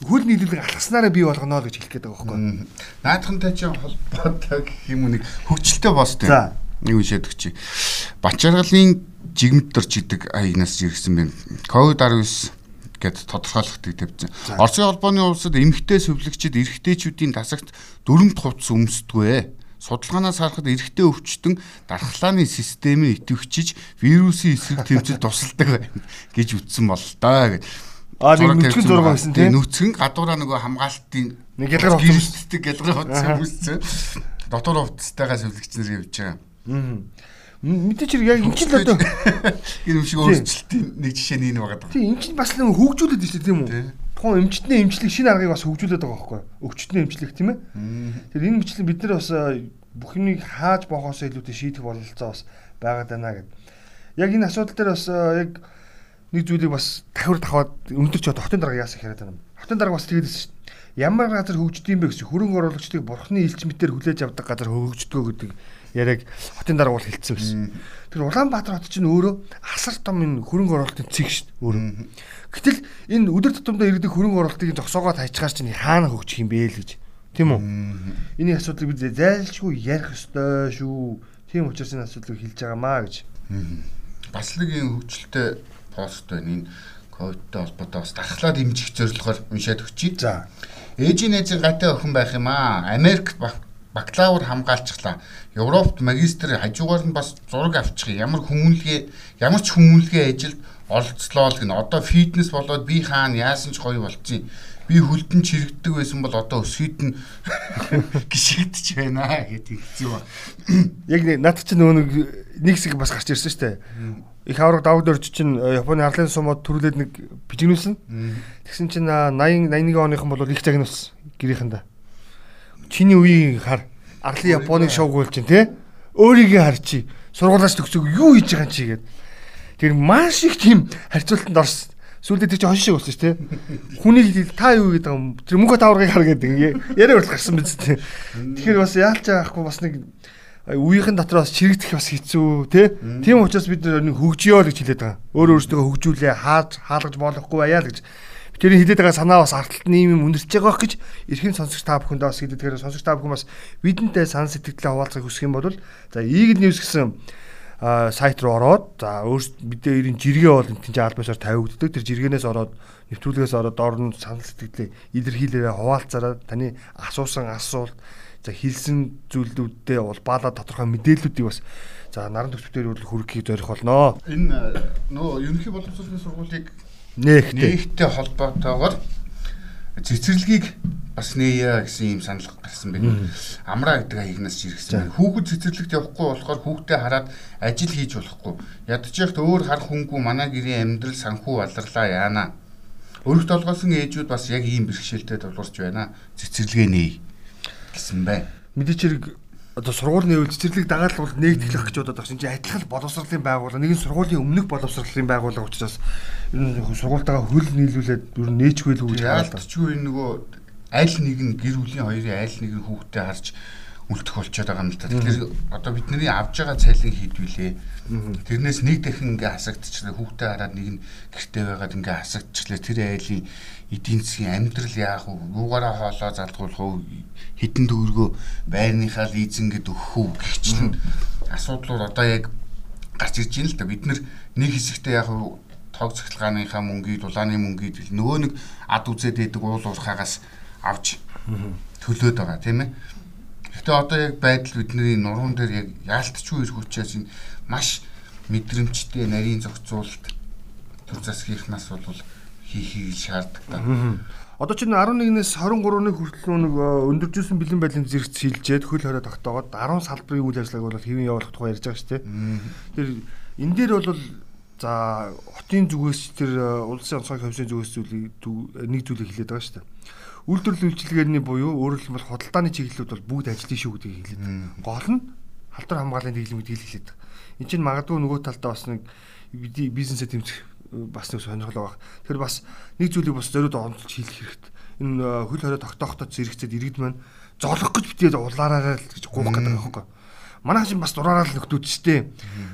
хөл нийлүүлэг алгаснараа бий болгоно л гэж хэлэх гээд байгаа байхгүй. Наадхантай чи холбоотой гэх юм уу нэг хөгжилтэй боостой. За нэг үшээд өгчий. Бачаргалын жигмэд дорч идэг аягнаас ирсэн байна. Ковид 19 гэд тодорхойлохыг тавьсан. Оросын холбооны улсад эмэгтэй сувлагчид эрэгтэйчүүдийн тасагт дөрөнд хувцс өмсдгөө. Судалгаанаас харахад эрэгтэй өвчтөн дархлааны системийг идэвхжиж вирусын эсрэг тэмцэл тусалдаг гэж үтсэн бол доо гэж. Аа нэг нүцгэн зураг байсан тийм. Нүцгэн гадуураа нөгөө хамгаалтын нэг гялгар хувцастай гялгар хувцас өмссөн. [LAUGHS] Дотор хувцастайгаа сувлагч нар явж байгаа. Аа мэдээч яг энэ ч л одоо [LAUGHS] энэ юм шиг өөрчлөлтийн нэг жишээ нь энэ байгаа. Тийм энэ ч бас нэг хөгжүүлээд шүү дээ тийм үү? Тухайн эмчтний эмчлэг шинэ аргыг бас хөгжүүлээд байгаа байхгүй юу? Өвчтний эмчлэг тийм ээ. Тэр энэ мэтлэг бид нар бас бүх юмыг хааж бохоос илүүтэй шийдэх бололцоо бас байгаад байна гэд. Яг энэ асуудал дээр бас яг нэг зүйлийг бас тавир таваад өндөр ч хотын дарга яасан хэрэг байна. Хотын дарга бас тэгээд шүү дээ. Ямар газар хөгждөг юм бэ гэсэн хөрөнгө оруулагчдыг бурхны элч мэтэр хүлээж авдаг газар хөгждгөө гэдэг яриаг хотын дарга бол хэлсэн байсан. Тэр Улаанбаатар хот чинь өөрөө асар том энэ хөрөнгө оруулалтын цэг шүү дээ өөрөө. Гэтэл энэ өдөр тутамдаа иргэдэг хөрөнгө оруулалтыг зогсоогоод хайчгаар чинь хаана хөгжих юм бэ л гэж. Тийм үү? Эний асуудлыг бид зайлшгүй ярих ёстой шүү. Тийм учраас энэ асуудлыг хэлж байгаамаа гэж. Бас нэг юм хөгжилтэй пост байна. Энэ ковидтэй холбоотой бас дархлаа дэмжих зорилгоор уншаад өгчий. За. Ээжийн найзын гайтай охин байх юм аа. Америк бакалавр хамгаалчихлаа. Европт магистр хажуугаар нь бас зураг авчих. Ямар хүмүүнлэгээ ямар ч хүмүүнлэгээ ажилд оролцлоо л гэнэ. Одоо фитнес болоод би хаана яасан ч гоё болцсон. Би хөлдөн чирэгдэг байсан бол одоо өсгийд нь [LAUGHS] гიშгдэж байна гэдэг хэлсэн ба. Яг над чинь нөгөө нэг нэг хэсэг бас гарч ирсэн шүү дээ. Их авраг давд орж чинь э, Японы арлын сумод төрүүлээд нэг бижигнүүлсэн. Тэгсэн чинь 80 81 оныхан бол их загнуулсан гэрийнхэндээ чиний үеийг хар. Арлын Японыг шоугуулж чинь те. Өөрийгөө хар чи. Сургуулаас төгсөөг юу хийж байгаа чи гээд. Тэр маш их тийм харьцуултанд орсон. Сүүлдээ тэр чинь хонш шиг болсон шүү дээ. Хүний та юу гэдэг юм. Тэр мөнгө таврыг хар гэдэг ингээ яриа урал гарсан биз дээ. Тэгэхээр бас яалч яахгүй бас нэг үеийнхэн дотор бас чирэгдэх бас хэцүү тий. Тийм учраас бид нэг хөгжиё л гэж хэлээд байгаа. Өөр өөрсдөө хөгжүүлээ, хааж хаалгаж болохгүй байя л гэж. Бидний хилээд байгаа санаа бас арталт нь юм өндөрч байгаа гэж эрхэм сонсогч та бүхэндээ бас хэлээд тэгэхээр сонсогч та бүхэн бас бидэнтэй сан сэтгэлдээ хуваалцахыг хүсэх юм бол за Eagle News гэсэн сайт руу ороод за өөрсд мэдээ ирийн жиргээ бол тэнцээ албасаар тавигддаг. Тэр жиргэнээс ороод нэвтрүүлгээс ороод орон санал сэтгэлээ илэрхийлээрээ хуваалцаараа таны асуусан асуулт за хэлсэн зүйлүүдтэй бол баала тодорхой мэдээллүүдийг бас за наран төвчдөр хүргэхийг зорих болно. Энэ нөө ерөнхий боловсролын сургуулийг нээгтэй нээгтэй холбоотойгоор цэцэрлэгийг бас нээе гэсэн юм санал гарсан байна. Амраа гэдэг хаягнаас иргэсэн. Хүүхэд цэцэрлэгт явахгүй болохоор хүүхдээ хараад ажил хийж болохгүй. Ядчихт өөр хар хүнгүй манай гэрийн амьдрал санхүү алрлаа яана. Өргөт толгойсон ээжүүд бас яг ийм бэрхшээлтэй тулгарч байна. Цэцэрлэгээ нээе гэсэн байна. Мэдээч хэрэг одоо сургуулийн нэвэл цэцэрлэг дагаал бол нэгтгэх гэж бодоод байгаа. Чинь адилхан боловсролын байгууллага нэгэн сургуулийн өмнөх боловсролын байгууллага учраас энэ сургуультайгаа хөл нийлүүлээд ер нь нээчгүй л гэж яалтчгүй нөгөө аль нэг нь гэр бүлийн хоёрын аль нэг нь хүүхдээ харж үлдэх болчиход байгаа юм л та. Тэгэхээр одоо бидний авж байгаа цалин хийдвүлээ. Тэрнээс нэг дахин ингээ хасагдчихлаа хүүхдээ хараад нэг нь гэртээ байгаад ингээ хасагдчихлаа. Тэр айлын эдийн засгийн амьдрал яах вэ? Юугаараа хоолоо залдгуулах уу? Хідэн төгрөгөө байрныхаа лизингэд өгөх үү гихчлэн асуудлууд одоо яг гарч ирж байна л да. Бид нэг хэсэгтээ яг тог цахилгааныхаа мөнгийг, дулааны мөнгийг нөгөө нэг ад үзээд байдаг уул уурхаагаас авч төлөөд байгаа тийм ээ. Гэхдээ одоо яг байдал бидний нуруунд дээр яг яалтчгүй ирэх учраас энэ маш мэдрэмжтэй нарийн зохицуулалт төр засгийнхнаас бол хийхийг шаарддаг та. Одоо чинь 11-ээс 23-ны хүртэл нэг өндөржүүлсэн бэлэн байлын зэрэгт шилжээд хөл хорой тогтоогоод 10 салбарын үйл ажиллагааг бол хэвэн явуулах тухай ярьж байгаа шүү дээ. Тэр энэ дээр бол за хотын зүгээс тэр улсын онцгой комиссийн зүгээс зүйлийг нэг зүйлийг хэлээд байгаа шүү дээ. Үйлдвэрлэл үйлчилгээний буюу өөрөөр хэлбэл худалдааны чиглэлүүд бол бүгд ажиллана шүү гэдгийг хэлээд. Гол нь халдвар хамгааллын дэглэм гэдгийг хэлээд. Энд чинь магадгүй нөгөө талдаа бас нэг бизнесээ тэмцэх бас нэг сонирхол байгаа. Тэр бас нэг зүйлийг бас зориуд онцолж хийх хэрэгтэй. Энэ хөл хорой тогтоохтой зэрэгцээд иргэд маань золох гэж битээ улаараа л гэж гуух гэдэг байгаа байхгүй. Манайх чинь бас дураараа л нөхдүүд ч тээ.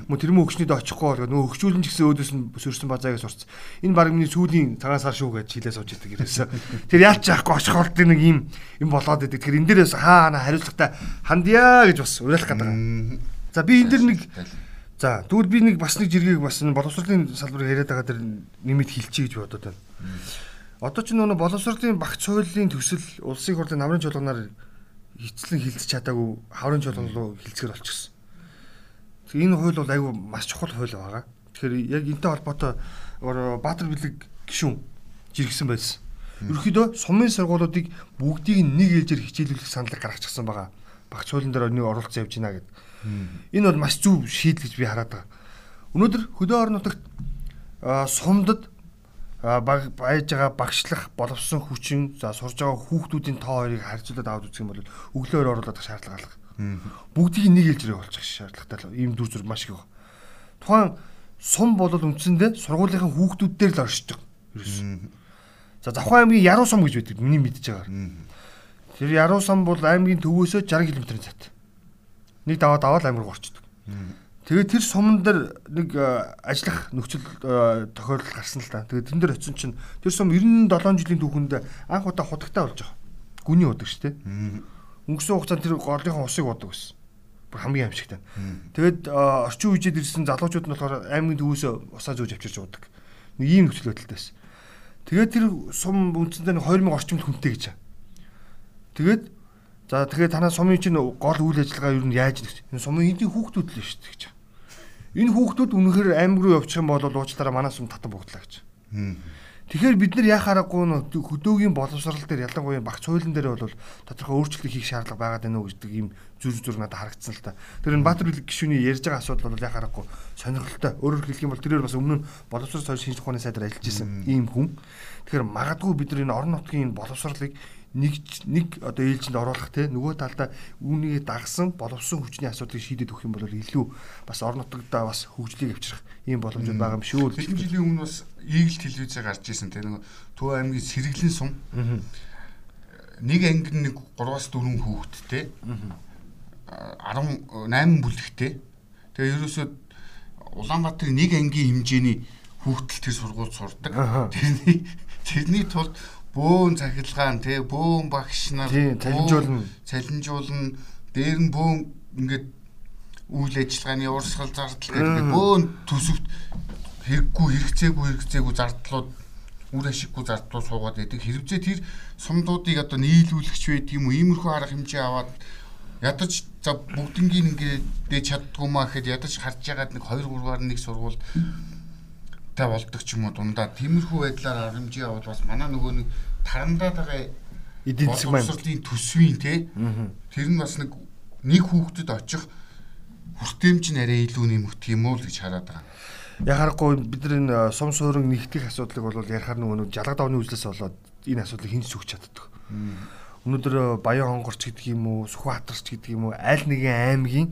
Мө тэр мө өгчнөд очихгүй бол нөө өгчүүлэн ч гэсэн өөдөөс нь сөрсөн базаагаас сурц. Энэ баг миний сүүлийн цагаан сар шүү гэж хилээ сууж идэг ерөөсө. [LAUGHS] Тэр яалч яахгүй очихоор тэр нэг юм юм болоод идэг. Тэр энэ дээрээс хаа хариуцлагатай хандъя гэж бас уриалах гэдэг. За би энэ дэр нэг За тэгвэл би нэг бас нэг жиргэг бас боловсролын салбарыг яриад байгаа тэр нэмэт хилчээ гэж бодоод байна. Одоо ч нөгөө боловсролын багц хуулийн төсөл улсын хурлын намрын чуулганаар эцлэн хилцэж чадаагүй хаврын чуулган руу хилцгэр болчихсон. Энэ хууль бол айгүй маш чухал хууль байгаа. Тэгэхээр яг энтэй холбоотой Баатар бэлэг гişүн жиргсэн байсан. Ерөнхийдөө сумын сургуулиудыг бүгдийг нэг ээлжээр хичээлүүлэх саналыг гаргачихсан байгаа. Багц хуулийн дээр нэг оролцсон явж байна гэдэг Энэ бол маш зөв шийдэл гэж би хараад байгаа. Өнөөдөр хөдөө орон нутагт сумдад баг байж байгаа багшлах боловсон хүчин за сурж байгаа хүүхдүүдийн тоо хоёрыг харьцуулаад аваад үзэх юм бол өглөөр оруулах шаардлага алга. Бүгдийг нэг хэлжрээ болчих шаардлагатай ийм дүр зураг маш их. Тухайн сум бол үндсэндээ сургуулийнхаа хүүхдүүд дээр л оршиж байгаа. За Завхан аймгийн Яруу сум гэж байдаг. Миний мэдж байгаагаар. Тэр Яруу сум бол аймгийн төвөөсөө 60 км-ийн зайтай нэг даваад аваад амир горчдөг. Тэгээд тэр суман дээр нэг э, ажиллах нөхцөл э, тохиолдол гарсан л та. Тэгээд тэн дээр очисон чинь тэр сум 97 жилийн түүхэнд анх удаа худагтай болж байгаа. Гүний удаг шүү дээ. Өнгөрсөн хугацаанд тэр голынхон усыг удаг байсан. Бүр хамгийн амжигтай. Тэгээд э, орчин үеэд ирсэн залуучууд нь болохоор аймгийн төвөөсөө усаа зөөж авчирч удаг. Нэг ийм нөхцөл байдалтай байсан. Тэгээд тэр сум үндсэндээ 2000 орчим хүнтэй гэж. Тэгээд За тэгэхээр танаа сумын чинь гол үйл ажиллагаа юу нь яаж нэгч. Энэ сумын эдийн хүүхдүүд л шүү дээ гэж. Энэ хүүхдүүд үнэхээр аймаг руу явчих юм бол уучлаараа манай сум татан буудлаа гэж. Тэгэхээр бид нар яхаа аргагүй хөдөөгийн боловсрал дээр ялангуяа багц хуулийн дээр бол тодорхой өөрчлөлт хийх шаардлага байгаа даа нөө гэдэг ийм зүр зүр надад харагдсан л та. Тэр энэ Баатар билэг гишүүний ярьж байгаа асуудал бол яхаа аргагүй сонирхолтой. Өөрөөр хэлэх юм бол тэрээр бас өмнө нь боловсрол соёл шинжилгээ ухааны сайдаар ажиллаж исэн ийм хүн. Тэгэхээр магадгүй бид нар энэ орон нутгийн боловсролыг нэг нэг одоо ээлжинд оруулах те нөгөө талдаа үүнийг дагсан боловсон хүчний асуудлыг шийдэж өгөх юм бол илүү бас орон нутгадаа бас хөгжлийг авчрах ийм боломжууд байгаа юм шүү. Хэдэн жилийн өмнө бас Eagle телевизээр гарч ирсэн те нөгөө Төв аймгийн сэргэлэн сум нэг ангид нэг 3-4 хүүхэдтэй 18 бүлэгтэй. Тэгээ ерөөсөө Улаанбаатарын нэг ангийн хэмжээний хүүхдэл тэр сургууль сурдаг. Тэрний тэрний тулд бөөн цахилгаан тий бөөн багш нар цалинжуулна цалинжуулна дээр нь бөөн ингээд үйл ажиллагааны урсгал зардал гэдэг бөөн төсөвт хэрэггүй хэрэгцээгүй хэрэгцээгүй зардлууд үр ашиггүй зардлууд суугаад байдаг. Хэрвээ тэр сумдуудыг одоо нийлүүлэгч байдаг юм уу? Иймэрхүү арга хэмжээ аваад ядаж за бүгднгийн ингээд дэж чаддгүй маа гэхэд ядаж харж ягаад нэг 2 3-аар нэг сургууль та болдог ч юм уу дундаа тиймэрхүү байдлаар хэмжээ аваад бас манай нөгөө нэг тарандаад байгаа эдийн засаг маань төсвийн те тэр нь бас нэг нэг хүүхдэд очих хүртээмж нь арай илүү нэмэгдэх юм уу л гэж хараад байгаа. Яг харахгүй бид нар энэ э, сум суурин нэгтгэх асуудлыг бол ярихаар нөгөө жалгад давны үзлээс болоод энэ асуудлыг хэн сөхч чаддаг. Өнөөдөр э, Баян хонгорч гэдэг юм уу, Сүхбаатарч гэдэг юм уу, аль нэгэн аймгийн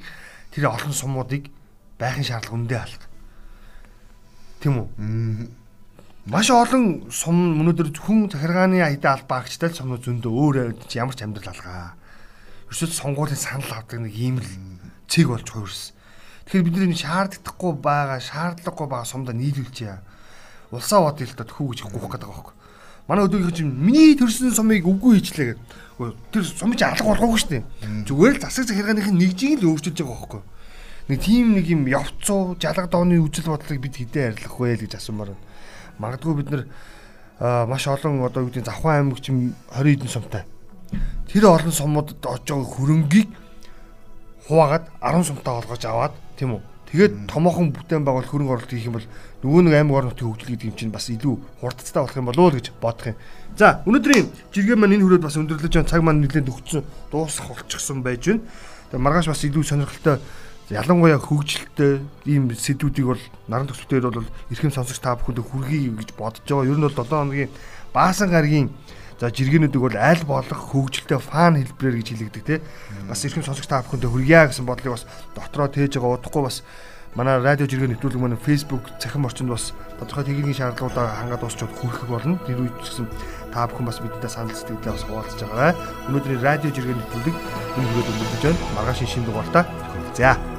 тэр олон сумуудыг байхын шаардлага үндэ алга. Тийм үү? Маш олон сум өнөөдөр хүн захиргааны аядаа албаагчтай сумнууд зөндөө өөр ямар ч амьдрал алгаа. Ерөөсөө сонгуулийн санал авдаг нэг ийм л цэг болж хувирсан. Тэгэхээр бид нэг шаардлагагүй байгаа, шаардлагагүй байгаа сумда нийлүүлчихье. Улсаа бод л та тхүү гэж гуйх гэдэг байгаа байхгүй. Манай өдөргөө чинь миний төрсөн сумыг үгүй хийчлээ гэдэг. Тэр сум чи алга болгоогүй шүү дээ. Зүгээр л засаг захиргааных нь нэгжийг л өөрчилж байгаа байхгүй. Нэг тийм нэг юм явцуу жалга дооны үжил бодлыг бид хідээ арилгах вэ гэж асуумаар байна. Магадгүй бид нар маш олон одоо юу гэдэг завхан аймаг чим 20 хэдэн сумтай. Тэр олон сумуудад очиж байгаа хөрөнгийг хуваагаад 10 сумтаа олгож аваад тийм үү. Тэгээд томоохон бүтээн байгуул хөрөнгө оруулалт хийх юм бол нөгөө нэг аймаг орнотын хөгжил гэдэг юм чинь бас илүү хурдцтай болох юм болов уу гэж бодох юм. За өнөөдрийн жиргээ маань энэ хүрээд бас өндөрлөж байгаа цаг маань нэлээд өгцөн дуусах болчихсон байж байна. Тэгээд маргааш бас илүү сонирхолтой ялангуяа хөгжилтэй ийм сэдвүүдийг бол наран төсөвтөр бол эрхэм сонсогч та бүхэнд хүргэе гэж бодож байгаа. Ер нь бол 7 хоногийн баасан гарагийн За жиргэнүүдийг бол аль болох хөгжилтэй фан хэлбэрээр гэж хэлэгдэг те. Бас эрхэм сонсогч та бүхэндээ хүргье гэсэн бодлыг бас дотроо тээж байгаа удахгүй бас манай радио жиргэн нэвтрүүлэг манай Facebook цахим орчинд бас тодорхой техникийн шаардлагуудаа хангаад дуусчод хүрэх болно. Тэр үед ч гэсэн та бүхэн бас бидэнтэй санал сэтгэлдээ бас хуваалцаж байгаа. Өнөөдрийн радио жиргэн нэвтрүүлэг энэ хүрээд өнгөрч байна. Маргааш шинэ дугаартаа төхөөлцөө.